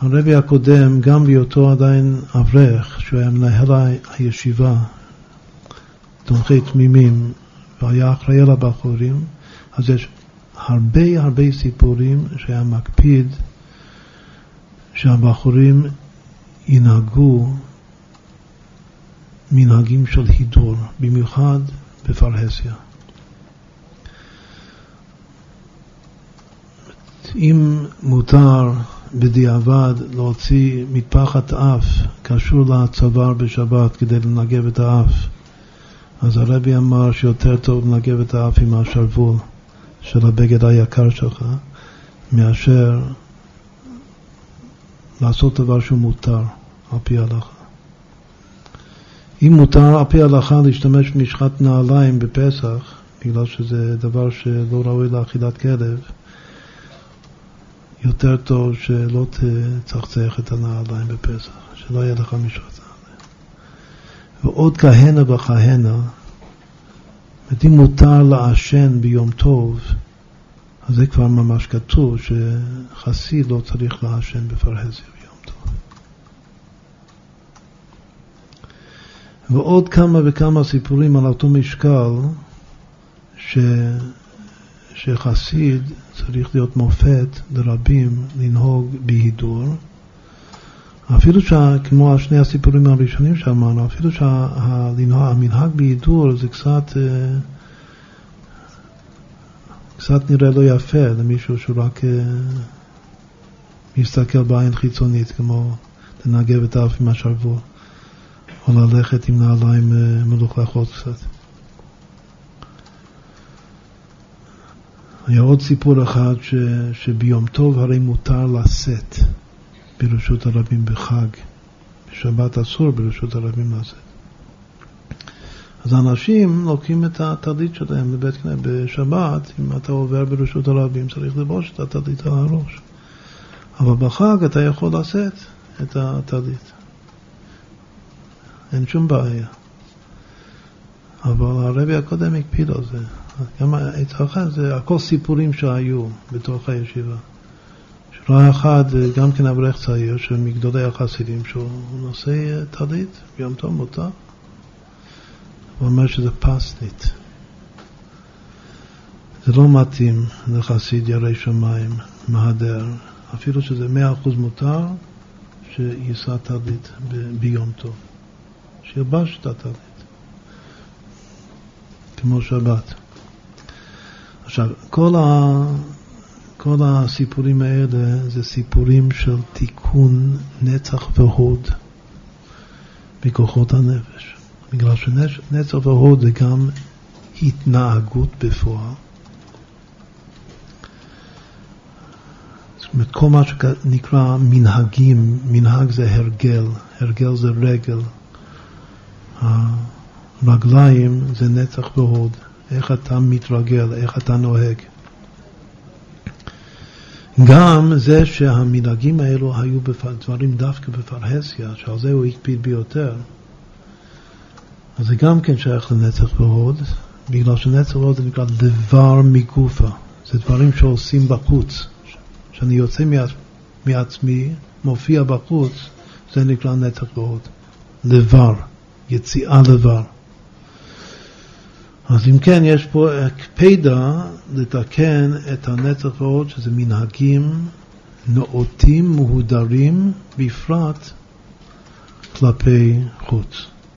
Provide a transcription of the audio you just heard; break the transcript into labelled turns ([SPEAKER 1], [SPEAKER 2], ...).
[SPEAKER 1] הרבי הקודם, גם בהיותו עדיין אברך, שהוא היה מנהל הישיבה, תומכי תמימים, והיה אחראי על הבחורים, אז יש הרבה הרבה סיפורים שהיה מקפיד שהבחורים ינהגו מנהגים של הידור, במיוחד בפרהסיה. אם מותר בדיעבד להוציא מטפחת אף קשור לצוואר בשבת כדי לנגב את האף, אז הרבי אמר שיותר טוב לנגב את האף עם השרוול של הבגד היקר שלך, מאשר לעשות דבר שהוא מותר על פי ההלכה. אם מותר על פי ההלכה להשתמש במשחת נעליים בפסח, בגלל שזה דבר שלא ראוי לאכילת כלב, יותר טוב שלא תצחצח את הנעליים בפסח, שלא יהיה לך משחת נעליים. ועוד כהנה וכהנה, אם מותר לעשן ביום טוב, אז זה כבר ממש כתוב שחסיד לא צריך לעשן בפרהסיה ביום טוב. ועוד כמה וכמה סיפורים על אותו משקל ש... שחסיד צריך להיות מופת לרבים לנהוג בהידור. אפילו שה, כמו שני הסיפורים הראשונים שאמרנו, אפילו שהמנהג בהידור זה קצת, אה, קצת נראה לא יפה למישהו שהוא רק אה, מסתכל בעין חיצונית, כמו לנגב את האף עם השרוול, או ללכת עם נעליים אה, מלוכלכות קצת. היה עוד סיפור אחד ש, שביום טוב הרי מותר לשאת ברשות הרבים בחג. בשבת אסור ברשות הרבים לשאת. אז אנשים לוקחים את הטלית שלהם לבית כנסת. בשבת, אם אתה עובר ברשות הרבים, צריך לבוש את הטלית על הראש. אבל בחג אתה יכול לשאת את הטלית. אין שום בעיה. אבל הרבי הקודם הקפיד על זה. גם אצלך זה הכל סיפורים שהיו בתוך הישיבה. שראה אחד, גם כן אברך צעיר, שמגדולי החסידים, שהוא נושא טלית, ביום טוב מותר. הוא אומר שזה פסנית. זה לא מתאים לחסיד ירא שמיים, מהדר, אפילו שזה מאה אחוז מותר, שיישא טלית ביום טוב. שילבש את הטלית, כמו שבת. עכשיו, כל, ה, כל הסיפורים האלה זה סיפורים של תיקון נצח והוד בכוחות הנפש. בגלל שנצח והוד זה גם התנהגות בפועל. אומרת, כל מה שנקרא מנהגים, מנהג זה הרגל, הרגל זה רגל, הרגליים זה נצח והוד. איך אתה מתרגל, איך אתה נוהג. גם זה שהמנהגים האלו היו דברים דווקא בפרהסיה, שעל זה הוא הקפיד ביותר, אז זה גם כן שייך לנצח והוד, בגלל שנצח והוד זה נקרא דבר מגופה, זה דברים שעושים בחוץ. כשאני יוצא מעצמי, מופיע בחוץ, זה נקרא נצח והוד. דבר, יציאה לבר. אז אם כן, יש פה הקפדה לתקן את הנצח ועוד, שזה מנהגים נאותים, מהודרים, בפרט כלפי חוץ.